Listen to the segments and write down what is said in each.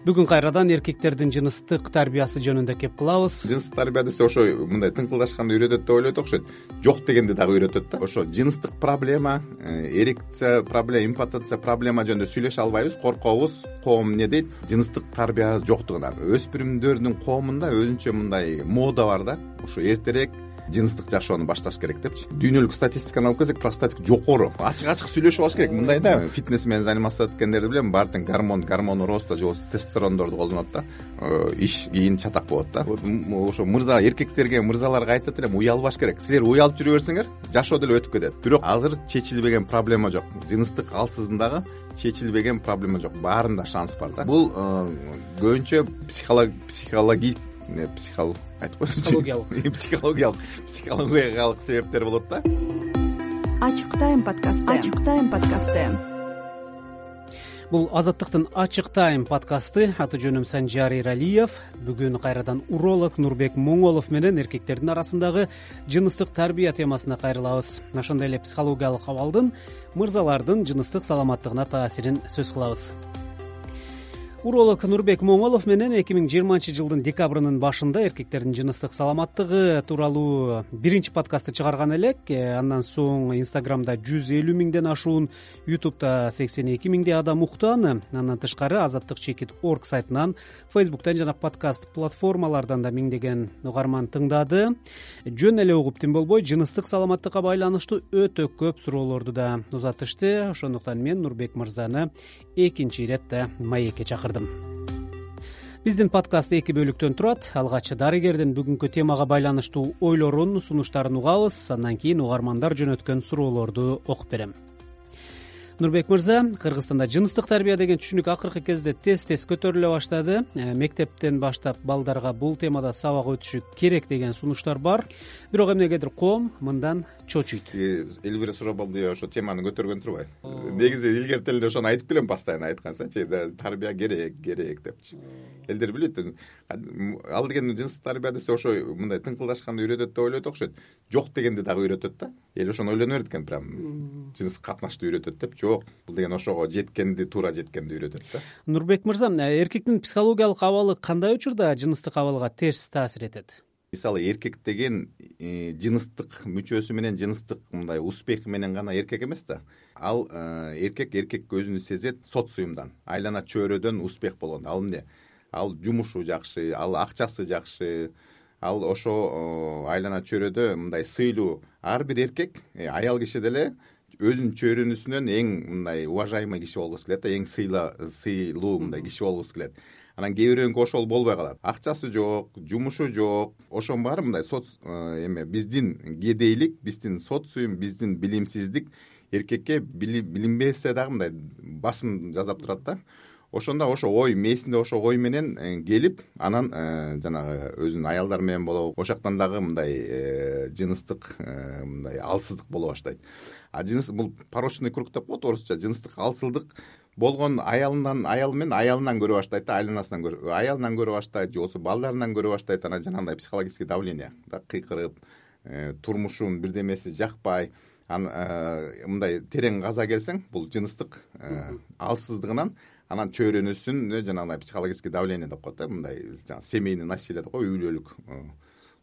бүгүн кайрадан эркектердин жыныстык тарбиясы жөнүндө кеп кылабыз. Жыныстык тарбия десе ошо мындай тыңкылдашканды үйрөтөт деп ойлойт окшойт. Жок дегенди дагы үйрөтөт да. Ошо жыныстык проблема э, эрекция проблема импотенция проблема жөнүндө сүйлөшө албайбыз коркобуз коом эмне дейт? Жыныстык тарбия жоктугунан өспүрүмдөрдүн коомунда өзүнчө мындай мода бар да. Ушу эртерээк жыныстык жашоону башташ керек депчи. Дүйнөлүк статистиканы алып келсек простатит жокору. Ачык ачык сүйлөшүп алыш керек. Мындай да фитнес менен заниматься эткендерди билем баары тең гормон гормон роста же болбосо тестостерондорду колдонот да. Э, иш кийин чатак болот да. Ошо мырза эркектерге мырзаларга айтат элем уялбаш керек. Силер уялып жүрө берсеңер жашоо деле өтүп кетет. Бирок азыр чечилбеген проблема жок. Жыныстык алсыздын дагы чечилбеген проблема жок. Баарында шанс бар да. Бул э, көбүнчө психология айтып коеюнчу психологиялык. Психологиялык. Психологиялык себептер болот да. Ачык тайм подкасты. Ачык тайм подкасты. Бул азаттыктын ачык тайм подкасты аты жөнүм санжар эралиев бүгүн кайрадан уролог нурбек моңолов менен эркектердин арасындагы жыныстык тарбия темасына кайрылабыз. Ошондой эле психологиялык абалдын мырзалардын жыныстык саламаттыгына таасирин сөз кылабыз уролог нурбек моңолов менен эки миң жыйырманчы жылдын декабрынын башында эркектердин жыныстык саламаттыгы тууралуу биринчи подкастты чыгарган элек. Э, андан соң инстаграмда жүз элүү миңден ашуун ютубта сексен эки миңдей адам уктан. Андан тышкары азаттык чекит орг сайтынан фейсбуктан жана подкаст платформалардан да миңдеген угарман тыңдады. Жөн эле угуп тим болбой жыныстык саламаттыкка байланыштуу өтө көп суроолорду да узатышты. Ошондуктан мен нурбек мырзаны экинчи ирет маекке чакырдым. Биздин подкаст эки бөлүктөн турат. Алгач дарыгердин бүгүнкү темага байланыштуу ойлорун сунуштарын угабыз. Андан кийин угармандар жөнөткөн суроолорду окуп берем. Нурбек мырза кыргызстанда жыныстык тарбия деген түшүнүк акыркы кезде тез тез көтөрүлө баштады. Э, мектептен баштап балдарга бул темада сабак өтүшү керек деген сунуштар бар. Бирок эмнегедир коом мындан чочуйт элбир сурооболду ошо теманы көтөргөн турбайбы негизи илгертен эле ошону айтып келем постоянно айткансачы тарбия керек керек депчи. Элдер билбейт ал деген жыныстык тарбия десе ошо мындай тыңкылдашканды үйрөтөт деп ойлойт окшойт. Жок дегенди дагы үйрөтөт да. Эл ошону ойлоно берет экен прям жыныстык катнашты үйрөтөт деп. Жок бул деген ошого жеткенди туура жеткенди үйрөтөт да. Нурбек мырза эркектин психологиялык абалы кандай учурда жыныстык абалга терс таасир этет мисалы эркек деген э, жыныстык мүчөсү менен жыныстык мындай успехи менен гана эркек эмес да. Ал э, эркек эркек өзүн сезет социумдан айлана чөйрөдөн успех болгондо ал эмне? Ал жумушу жакшы ал акчасы жакшы. Ал ошо э, айлана чөйрөдө мындай сыйлуу ар бир эркек аял киши деле өзүнүн чөйрөнүсүнөн эң мындай уважаемый киши болгусу келет да эң сыйлуу мындай киши болгусу келет анан кээ бирөөнүкү ошол болбой калат. Акчасы жок жумушу жок. Ошонун баары мындай э, эме биздин кедейлик биздин социум биздин билимсиздик эркекке билинбесе дагы мындай басым жасап турат да. Ошондо ошо ой мээсинде ошо ой менен э, келип анан э, жанагы өзүнүн аялдары менен болобу. Ошол жактан дагы мындай жыныстык мындай алсыздык боло баштайт а жыныс бул порочный круг деп коет орусча жыныстык алсыздык болгон аялынан аялы менен аялынан көрө баштайт да айланасынан аялынан көрө баштайт же болбосо балдарынан көрө баштайт анан жанагындай психологический давление да кыйкырып э, турмушунун бирдемеси жакпай э, мындай терең каза келсең бул жыныстык э, алсыздыгынан анан чөйрөнүсүнө жанагындай психологический давление деп коет да мындай жана семейный насилие деп коебу үй бүлөлүк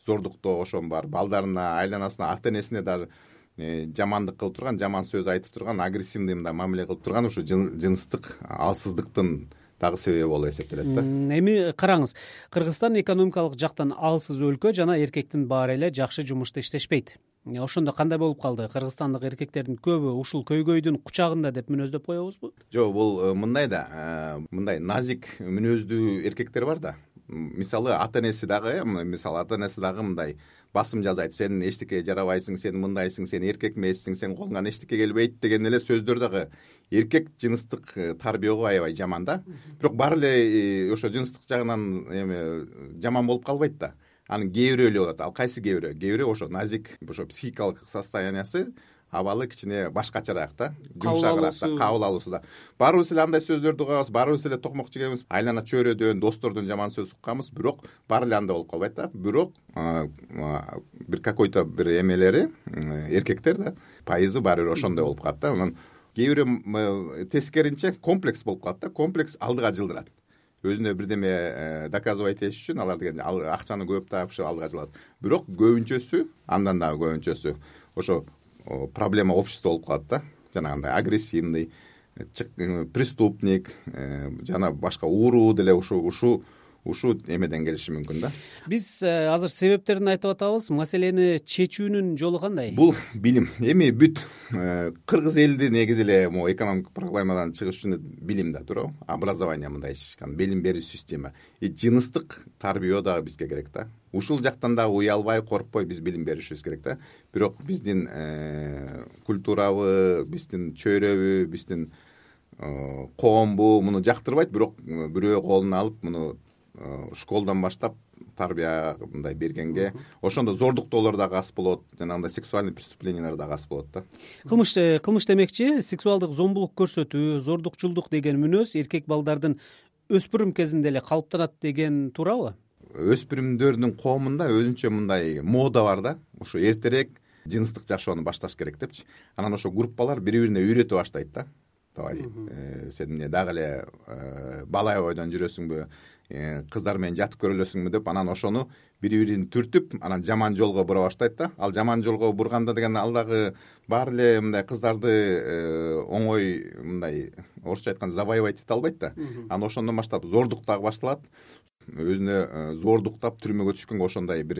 зордуктоо ошонун баары балдарына айланасына ата энесине даже жамандык кылып турган жаман сөз айтып турган агрессивный мындай мамиле кылып турган ушу жыныстык алсыздыктын дагы себеби болуп эсептелет да. Эми караңыз кыргызстан экономикалык жактан алсыз өлкө жана эркектин баары эле жакшы жумушта иштешпейт. Э, ошондо кандай болуп калды? Кыргызстандык эркектердин көбү ушул көйгөйдүн кучагында деп мүнөздөп коебузбу? Жок бул э, мындай да мындай назик мүнөздүү эркектер бар да. Мисалы ата энеси дагы э мисалы ата энеси дагы мындай басым жасайт сен эчтекеге жарабайсың сен мындайсың сен эркек эмессиң сен колуңан эчтеке келбейт деген эле сөздөр дагы эркек жыныстык э, тарбияго аябай жаман да? Бирок баары эле э, ошо жыныстык жагынан эме жаман болуп калбайт да. Анын кээ бирөө эле болот. Ал кайсы кээ бирөө кээ бирөө ошо назик ошо психикалык состояниясы абалы кичине башкачараак да жумшагыраак да кабыл алуусу да. Баарыбыз эле андай сөздөрдү угабыз баарыбыз эле токмок жегенбиз айлана чөйрөдөн достордон жаман сөз укканбыз бирок баары эле андай болуп калбайт да. Бирок бир какой то бир эмелери эркектер да пайызы баары бир ошондой болуп калат да. Анан кээ бирөө тескерисинче комплекс болуп калат да. Комплекс алдыга жылдырат. Өзүнө бирдеме э, доказывать этиш үчүн алар деген акчаны көп тапышып алга жылат. Бирок көбүнчөсү андан дагы көбүнчөсү ошо проблема общества болуп калат да. Жанагындай агрессивный преступник жана башка ууруу деле ушу ушу ушул эмеден келиши мүмкүн да. Биз э, азыр себептерин айтып атабыз. Маселени чечүүнүн жолу кандай? Бул билим. Эми бүт э, кыргыз эли негизи эле могу экономикалык проблемадан чыгыш үчүн билим да туурабы? Образование мындай билим берүү система и жыныстык тарбиөө дагы бизге керек да. Ушул жактан дагы уялбай коркпой биз билим беришибиз керек да. Бирок биздин э, культурабы биздин чөйрөбү биздин коомбу муну жактырбайт. Бирок бирөө колуна алып муну школдон баштап тарбия мындай бергенге ошондо зордуктоолор дагы аз болот жанагындай сексуальный преступлениялар дагы аз болот да. Кылмыш э, кылмыш демекчи сексуалдык зомбулук көрсөтүү зордукчулдук деген мүнөз эркек балдардын өспүрүм кезинде эле калыптанат деген туурабы өспүрүмдөрдүн коомунда өзүнчө мындай мода бар да. Ушу эртерээк жыныстык жашоону башташ керек депчи. Анан ошо группалар бири бирине үйрөтө баштайт да. Давай э, сен эмне дагы эле бала бойдон жүрөсүңбү Э, кыздар менен жатып көрө элесиңби деп анан ошону бири бирин түртүп анан жаман жолго бура баштайт да. Ал жаман жолго бурганда деген ал дагы баары эле мындай кыздарды э, оңой мындай орусча айтканда завоевать эте албайт да. Анан ошондон баштап зордук дагы башталат өзүнө э, зордуктап түрмөгө түшкөнгө ошондой бир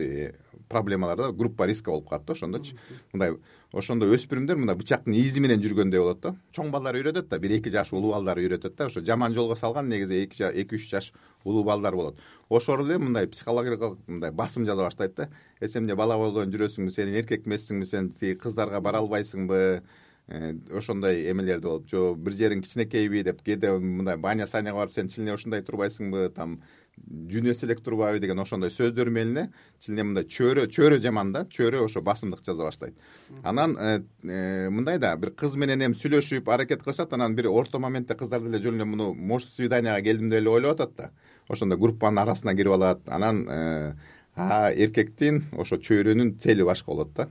проблемалар да группа риска болуп калат да ошондочу. Мындай ошондо өспүрүмдөр мындай бычактын ээзи менен жүргөндөй болот да. Чоң балдар үйрөтөт да бир эки жаш улуу балдар үйрөтөт да ошо жаман жолго салган негизи эки үч жаш улуу балдар болот. Ошол эле мындай психологиялык мындай басым жаза баштайт да. Э эмне бала бойдон жүрөсүңбү сен эркек эмессиңби сен тиги кыздарга бара албайсыңбы? Э, ошондой эмелерди болот жо бир жериң кичинекейби деп кээде мындай баня саняга барып сен чын ушундай турбайсыңбы там жүнөсү элек турбайбы деген ошондой сөздөр менен эле чын мындай чөйрө чөйрө жаман да чөйрө ошо басымдык жаса баштайт. Анан э, э, мындай да бир кыз менен эми сүйлөшүп аракет кылышат анан бир орто моментте кыздар деле жөн эле муну может свиданияга келдим деп эле ойлоп атат да. Ошондо группанын арасына кирип алат. Анан э, эркектин ошо чөйрөнүн цели башка болот да.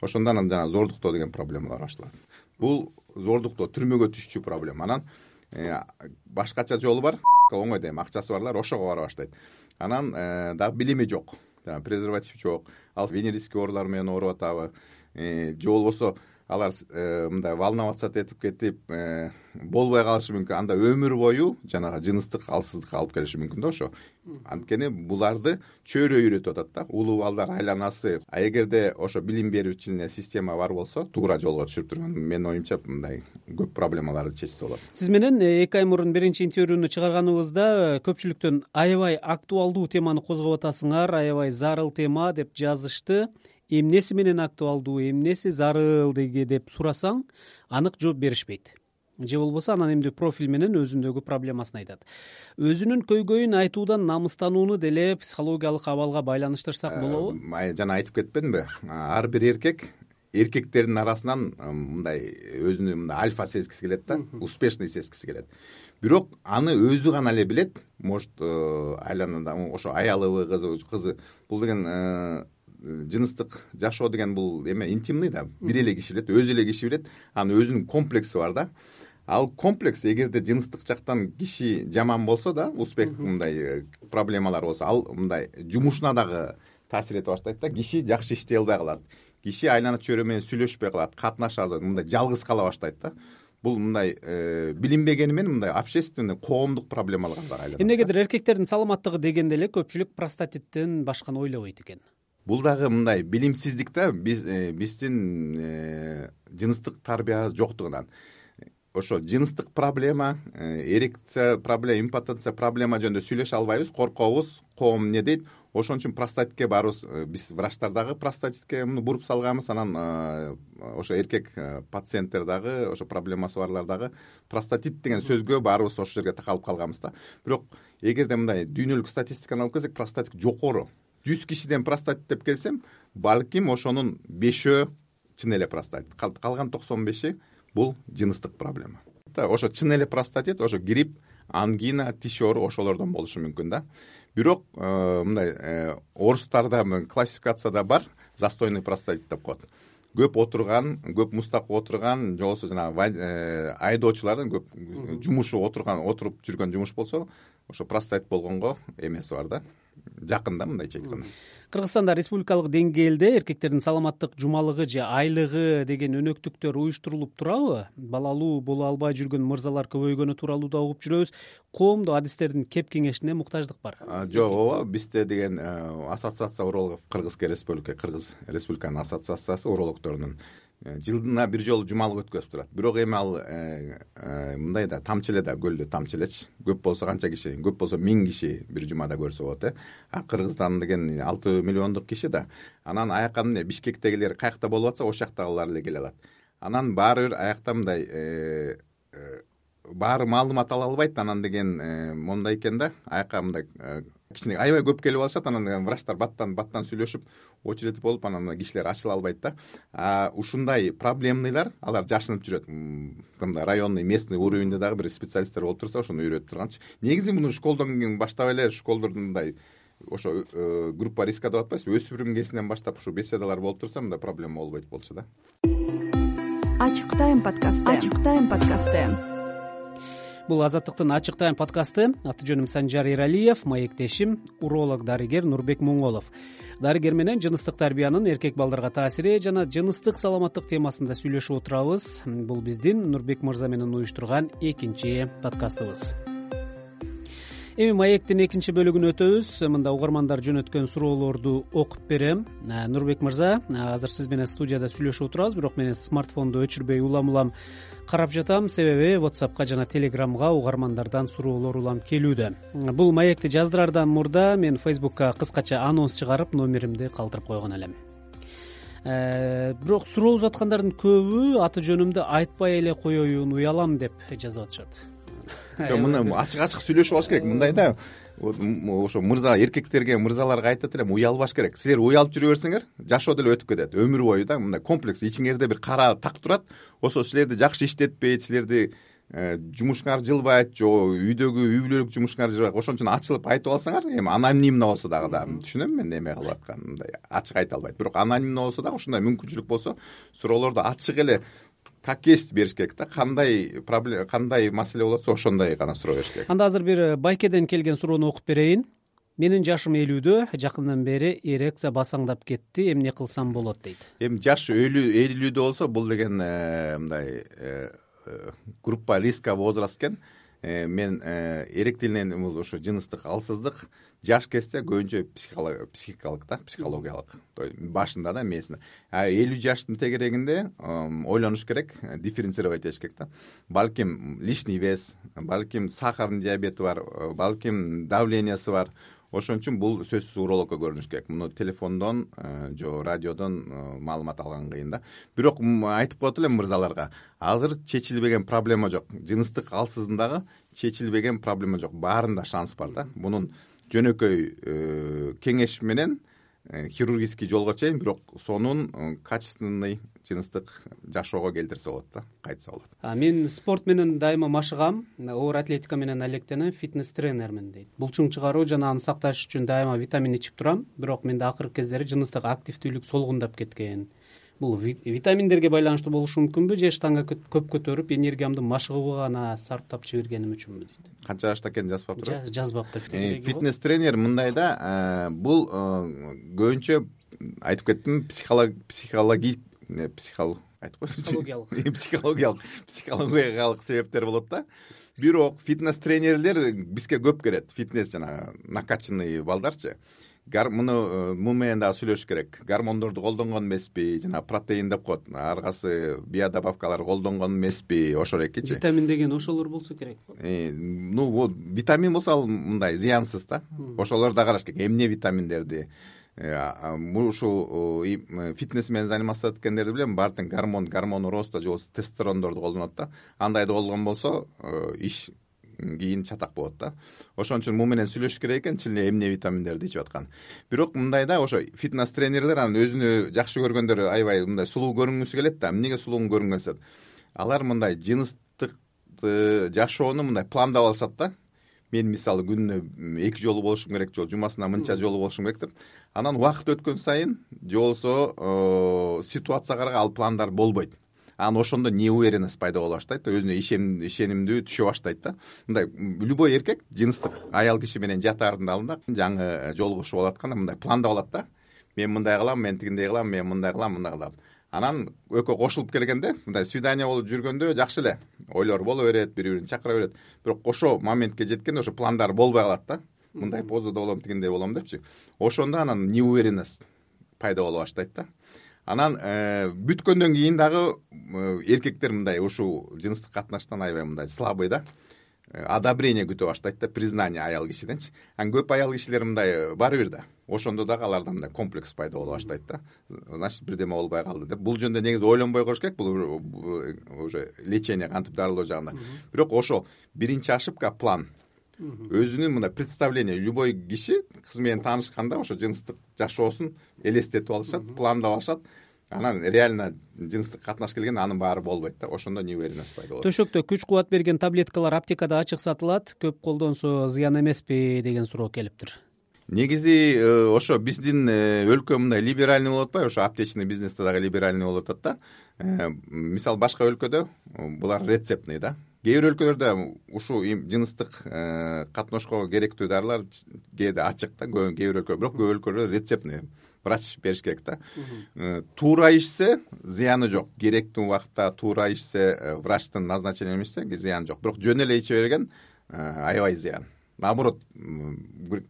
Ошондо анан жанагы зордуктоо деген проблемалар башталат. Бул зордуктоо түрмөгө түшчү проблема. Анан башкача жолу бар оңой да эми акчасы барлар ошого бара баштайт. Анан э, дагы билими жок. Презерватив жок. Ал венерический оорулар менен ооруп атабы э, же болбосо алар э, мындай волноваться этип кетип э, болбой калышы мүмкүн. Анда өмүр бою жанагы жыныстык алсыздыкка алып келиши мүмкүн да ошо. Анткени буларды чөйрө үйрөтүп атат да. Улуу балдар айланасы. А эгерде ошо билим берүү чын эле система бар болсо туура жолго түшүрүп турган менин оюмча мындай көп проблемаларды чечсе болот. Сиз менен э, эки ай мурун биринчи интервьюну чыгарганыбызда көпчүлүктөн аябай актуалдуу теманы козгоп атасыңар аябай зарыл тема деп жазышты эмнеси менен актуалдуу эмнеси зарыл деги деп сурасаң анык жооп беришпейт. Же болбосо анан эмди профиль менен өзүндөгү проблемасын айтат. Өзүнүн көйгөйүн айтуудан намыстанууну деле психологиялык абалга байланыштырсак э, болобу? жана айтып кетпедимби? Ар бир эркек эркектердин арасынан мындай өзүнү мындай альфа сезгиси келет да успешный сезгиси келет. Бирок аны өзү гана эле билет. Может э, айланада ошо аялыбы кызы бул деген э, жыныстык жашоо деген бул эме интимный да. Бир эле киши билет өзү эле киши билет. Анын өзүнүн комплекси бар да. Ал комплекс эгерде жыныстык жактан киши жаман болсо да успех мындай э, проблемалар болсо ал мындай жумушуна дагы таасир эте баштайт да киши жакшы иштей албай калат. Киши айлана чөйрө менен сүйлөшпөй калат катнаша мындай жалгыз кала баштайт да. Бул мындай э, билинбегени менен мындай общественный коомдук проблемалар бар эмнегедир эркектердин саламаттыгы дегенде эле көпчүлүк простатиттен башканы ойлобойт экен бул дагы мындай билимсиздик да биз э, биздин э, жыныстык тарбия жоктугунан. Ошо жыныстык проблема э, эрекция проблема импотенция проблема жөнүндө сүйлөшө албайбыз коркобуз коом эмне дейт. Ошон үчүн простатитке баарыбыз биз врачтар дагы простатитке буруп салганбыз. Анан ошо эркек пациенттер дагы ошо проблемасы барлар дагы простатит деген сөзгө баарыбыз ошол жерге такалып калганбыз да. Бирок эгерде мындай дүйнөлүк статистиканы алып келсек простатит жокору жүз кишиден простатит деп келсем балким ошонун бешөө чын эле простатит калган токсон беши бул жыныстык проблема. Ошо чын эле простатит ошо грипп ангина тиш оору ошолордон болушу мүмкүн да. Бирок э, мындай э, орустарда классификацияда бар застойный простатит деп коет. Көп отурган көп мустак отурган же болбосо жанагы э, айдоочулардын көп жумушу отурган отуруп жүргөн жумуш болсо ошо простат болгонго эмеси бар да жакын да мындайча айтканда кыргызстанда республикалык деңгээлде эркектердин саламаттык жумалыгы же айлыгы деген өнөктүктөр уюштурулуп турабы? Балалуу боло албай жүргөн мырзалар көбөйгөнү тууралуу да угуп жүрөбүз. Коомдук адистердин кеп кеңешине муктаждык бар. Жок ооба бизде деген э, ассоциация урологов кыргызская республика кыргыз республиканын ассоциациясы урологдорунун жылына бир жолу жумалык өткөзүп турат. Бирок эми ал э, э, мындай да тамчы эле да көлдө тамчы элечи көп болсо канча киши көп болсо миң киши бир жумада көрсө болот э. А кыргызстан деген алты миллиондук киши да анан аяка эмне бишкектегилер каякта болуп атса ошол жактагылар эле келе алат. Анан баары бир аякта мындай баары маалымат ала албайт анан деген мондай экен да. Аяка мындай кичине аябай көп келип алышат анан врачтар баттан баттан сүйлөшүп очередь болуп анан кишилер ачыла албайт да. Ушундай проблемныйлар алар жашынып жүрөт. Мындай районный местный уровеньде дагы бир специалисттер болуп турса ошону үйрөтүп турганчы. Негизи муну школдон баштап эле школдордун мындай ошо э, группа риска деп атпайсызбы өспүрүм кезинен баштап ушу беседалар болуп турса мындай проблема болбойт болчу да. Ачык тайм подкасты. Ачык тайм подкасты бул азаттыктын ачык тайм подкасты. Аты жөнүм санжар эралиев маектешим уролог дарыгер нурбек моңолов. Дарыгер менен жыныстык тарбиянын эркек балдарга таасири жана жыныстык саламаттык темасында сүйлөшүп отурабыз. Бул биздин нурбек мырза менен уюштурган экинчи подкастыбыз эми маектин экинчи бөлүгүнө өтөбүз. Мында угармандар жөнөткөн суроолорду окуп берем. Э, нурбек мырза э, азыр сиз менен студияда сүйлөшүп отурабыз бирок мен смартфонду өчүрбөй улам улам карап жатам. Себеби whatsappка жана телеграмга угармандардан суроолор улам келүүдө. Бул маекти жаздырардан мурда мен фейсбукка кыскача анонс чыгарып номеримди калтырып койгон элем. Э, бирок суроо узаткандардын көбү аты жөнүмдү айтпай эле коеюн уялам деп жазып атышат жок мына ачык ачык сүйлөшүп алыш керек. Мындай да ошо мырза эркектерге мырзаларга айтат элем уялбаш керек. Силер уялып жүрө берсеңер жашоо деле өтүп кетет. Өмүр бою да мындай комплекс ичиңерде бир кара так турат. Ошол силерди жакшы иштетпейт силерди э, жумушуңар жылбайт же үйдөгү үй бүлөлүк жумушуңар жылбайт ошон үчүн ачылып айтып алсаңар эми анонимно болсо дагы да. Түшүнөм мен эме кылып атканын мындай ачык айта албайт. Бирок анонимно болсо дагы ушундай мүмкүнчүлүк болсо суроолорду ачык эле как есть бериш керек да. Кандай проблема кандай маселе болуп атса ошондой гана суроо бериш керек. Анда азыр бир байкеден келген суроону окуп берейин. Менин жашым элүүдө жакындан бери эрекция басаңдап кетти эмне кылсам болот дейт. Эми жаш элүүдө болсо бул деген э, мындай э, э, группа риска возраст экен мен эректильный бул ошо жыныстык алсыздык жаш кезде көбүнчө психикалык да психологиялык. Башында да мээсинде а элүү жаштын тегерегинде ойлонуш керек дифференцировать этиш керек да. Балким лишний вес балким сахарный диабети бар балким давлениясы бар ошон үчүн бул сөзсүз урологко көрүнүш керек. Муну телефондон э, же радиодон э, маалымат алган кыйын да. Бирок айтып коет элем мырзаларга азыр чечилбеген проблема жок. Жыныстык алсыздыгы чечилбеген проблема жок. Баарында шанс бар да. Мунун жөнөкөй э, кеңеш менен хирургический жолго чейин бирок сонун э, качественный жыныстык жашоого келтирсе болот да кайтса болот. Мен спорт менен дайыма машыгам. Оор атлетика менен алектенем фитнес тренермин дейт булчуң чыгаруу жана аны сакташ үчүн дайыма витамин ичип турам. Бирок менде акыркы кездери жыныстык активдүүлүк солгундап кеткен. Бул витаминдерге байланыштуу болушу мүмкүнбү же штанга көп көтөрүп энергиямды машыгууга гана сарптап жибергеним үчүнбү дейт канча жашта экенин жазбаптыр жазбапты э, фитнес тренер мындай да э, бул э, көбүнчө айтып кеттим психологи айтып коеюнчу психологиялык. Психологиялык психологиялык себептер болот да. Бирок фитнес тренерлер бизге көп келет. Фитнес жанагы накачанный балдарчы муну э, муну менен дагы сүйлөшүш керек. Гормондорду колдонгон эмеспи жана протеин деп коет ар кайсы биодобавкалар колдонгон эмеспи ошол экичи витамин деген ошолор болсо керек э, ну витамин болсо ал мындай зыянсыз да. Ошолорду да караш керек. Эмне витаминдерди э, ушул фитнес менен заниматься эткендерди билем. Баары тең гормон гормон роста же болбосо тестостерондорду колдонот да. Андайды колдонгон болсо иш кийин чатак болот да. Ошон үчүн муну менен сүйлөшүш керек экен эле эмне витаминдерди ичип атканын бирок мындай да ошо фитнес тренерлер анан өзүнө жакшы көргөндөр аябай мындай сулуу көрүнгүсү келет да эмнеге сулуу көрүнгүсү келет алар мындай жыныстыкты жашоону мындай пландап алышат да. Мен мисалы күнүнө эки жолу болушум керек же жумасына мынча жолу болушум керек деп. Анан убакыт өткөн сайын же болбосо ситуацияга карай ал пландар болбойт анан ошондо неуверенность пайда боло баштайт да өзүнө ишенимдүү түшө баштайт да. Мындай любой эркек жыныстык аял киши менен жатаардын алдында жаңы жолугушуу болуп атканда мындай пландап алат да. Мен мындай кылам мен тигиндей кылам мен мындай кылам мындай кылам анан экөө кошулуп келгенде мындай свидание болуп жүргөндө жакшы эле ойлор боло берет бири бирин чакыра берет. Бирок ошол моментке жеткенде ошо пландар болбой калат да. Мындай позада болом тигиндей болом депчи. Ошондо анан неуверенность пайда боло баштайт да анан э, бүткөндөн кийин дагы э, эркектер мындай ушул жыныстык катнаштан аябай мындай слабый да. Э, одобрение күтө баштайт да признание аял кишиденчи. Анан көп аял кишилер мындай баары бир да. Ошондо дагы аларда мындай комплекс пайда боло баштайт да. Значит бирдеме болбой калды деп. Бул жөнүндө негизи ойлонбой коюш керек. Бул уже лечение кантип дарылоо жагында. Бирок ошол биринчи ошибка план өзүнүн мындай представление. Любой киши кыз менен таанышканда ошо жыныстык жашоосун элестетип алышат пландап алышат. Анан реально жыныстык катнаш келгенде анын баары болбойт да. Ошондо неуверенность пайда болот төшөктө күч кубат берген таблеткалар аптекада ачык сатылат. Көп колдонсо зыян эмеспи деген суроо келиптир негизи э, ошо биздин э, өлкө мындай либеральный болуп атпайбы? Ошо аптечный бизнесте дагы либеральный болуп атат да. Э, мисалы башка өлкөдө булар рецептный да кээ бир өлкөлөрдө ушул жыныстык катнашко керектүү дарылар кээде ачык да кээ бир өлкө бирок көп өлкөлөрдө рецептный врач бериш керек да. Туура ичсе зыяны жок. Керектүү убакытта туура ичсе врачтын назначениеи ичсе зыяны жок. Бирок жөн эле иче берген аябай зыян. Наоборот бир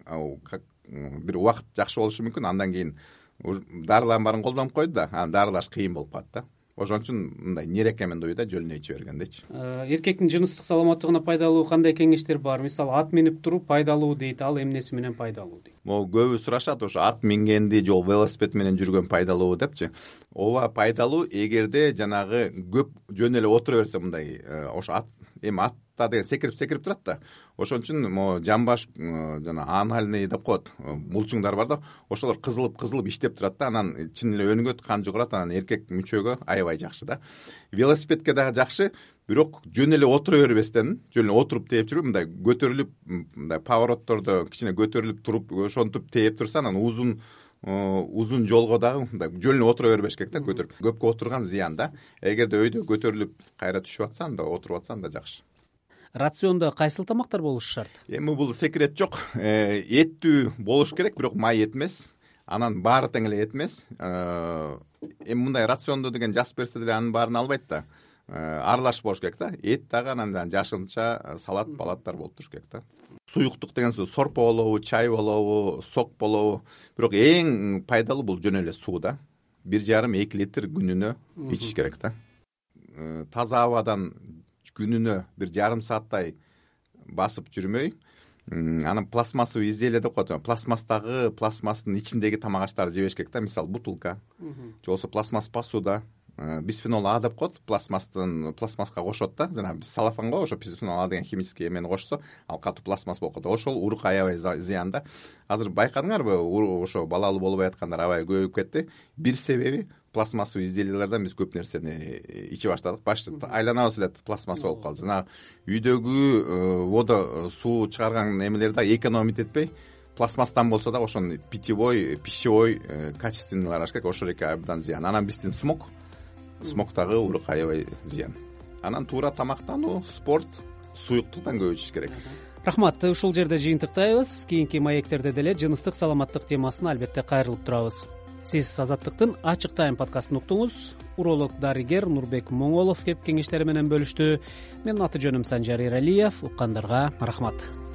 убакыт жакшы болушу мүмкүн. Андан кийин дарылардын баарын колдонуп койду да. Анан дарылаш кыйын болуп калат да ошон үчүн мындай не рекомендую да жөн эле иче бергендейчи э, эркектин жыныстык саламаттыгына пайдалуу кандай кеңештер бар? Мисалы ат минип туруп пайдалуу дейт ал эмнеси менен пайдалуу дейт? Могу көбү сурашат ошо ат мингенди же велосипед менен жүргөн пайдалуубу депчи. Ооба пайдалуу эгерде жанагы көп жөн эле отура берсе мындай э, ошо ат эми ат деген секирип секирип турат да. Ошон үчүн могу жамбаш жана анальный деп коет булчуңдар бар да. Ошолор кызылып кызылып иштеп турат да. Анан чын эле өнүгөт кан жүгүрат анан эркек мүчөгө аябай жакшы да. Велосипедке дагы жакшы бирок жөн эле отура бербестен жөн эле отуруп тээп жүрүп мындай көтөрүлүп мындай повороттордо кичине көтөрүлүп туруп ошентип тээп турса анан узун узун жолго дагы мындай жөн эле отура бербеш керек да көтөрүп. Көпкө отурган зыян да. Эгерде өйдө көтөрүлүп кайра түшүп атса анда отуруп атса анда жакшы рациондо кайсыл тамактар болушу шарт эми бул секрет жок. Э, эттүү болуш керек бирок май эт эмес анан баары тең эле эт эмес э, эми мындай рационду деген жазып берсе деле анын баарын албайт да. Э, аралашып болуш керек да. Эт дагы анан жашынча салат балаттар болуп туруш керек да. Суюктук деген сөз сорпо болобу чай болобу сок болобу. Бирок эң пайдалуу бул жөн эле суу да. Бир жарым эки литр күнүнө ичиш керек да. Таза абадан күнүнө бир жарым сааттай басып жүрмөй. Анан пластмассовый изделие деп коет пластмасстагы пластмасстын ичиндеги тамак аштарды жебеш керек да мисалы бутылка. Же болбосо пластмасс посуда. Э, бисфенол а деп коет пластмасстын пластмасска кошот да. Жанагы салофанго ошо бисфенол а деген химический эмени кошсо ал катуу пластмасс болуп калат. Ошол урукка аябай зыян да. Азыр байкадыңарбы ошо балалуу болбой аткандар аябай көбөйүп кетти. Бир себеби пластмассовый изделиялардан биз көп нерсени иче баштадык. Башты айланабыз эле пластмасс болуп калды. Жанагы үйдөгү э, водо э, суу чыгарган эмелер дагы экономить этпей. Пластмасстан болсо дагы ошону питьевой пищевой качественныйлар алыш керек ошол эки абдан зыян. Анан биздин смог. Смогтагы урукка аябай зыян. Анан туура тамактануу спорт суюктуктан көп ичиш керек. Рахмат ушул жерде жыйынтыктайбыз. Кийинки маектерде деле жыныстык саламаттык темасына албетте кайрылып турабыз сиз азаттыктын ачык тайм подкастын уктуңуз. Уролог дарыгер нурбек моңолов кеп кеңештери менен бөлүштү. Менин аты жөнүм санжар эралиев уккандарга рахмат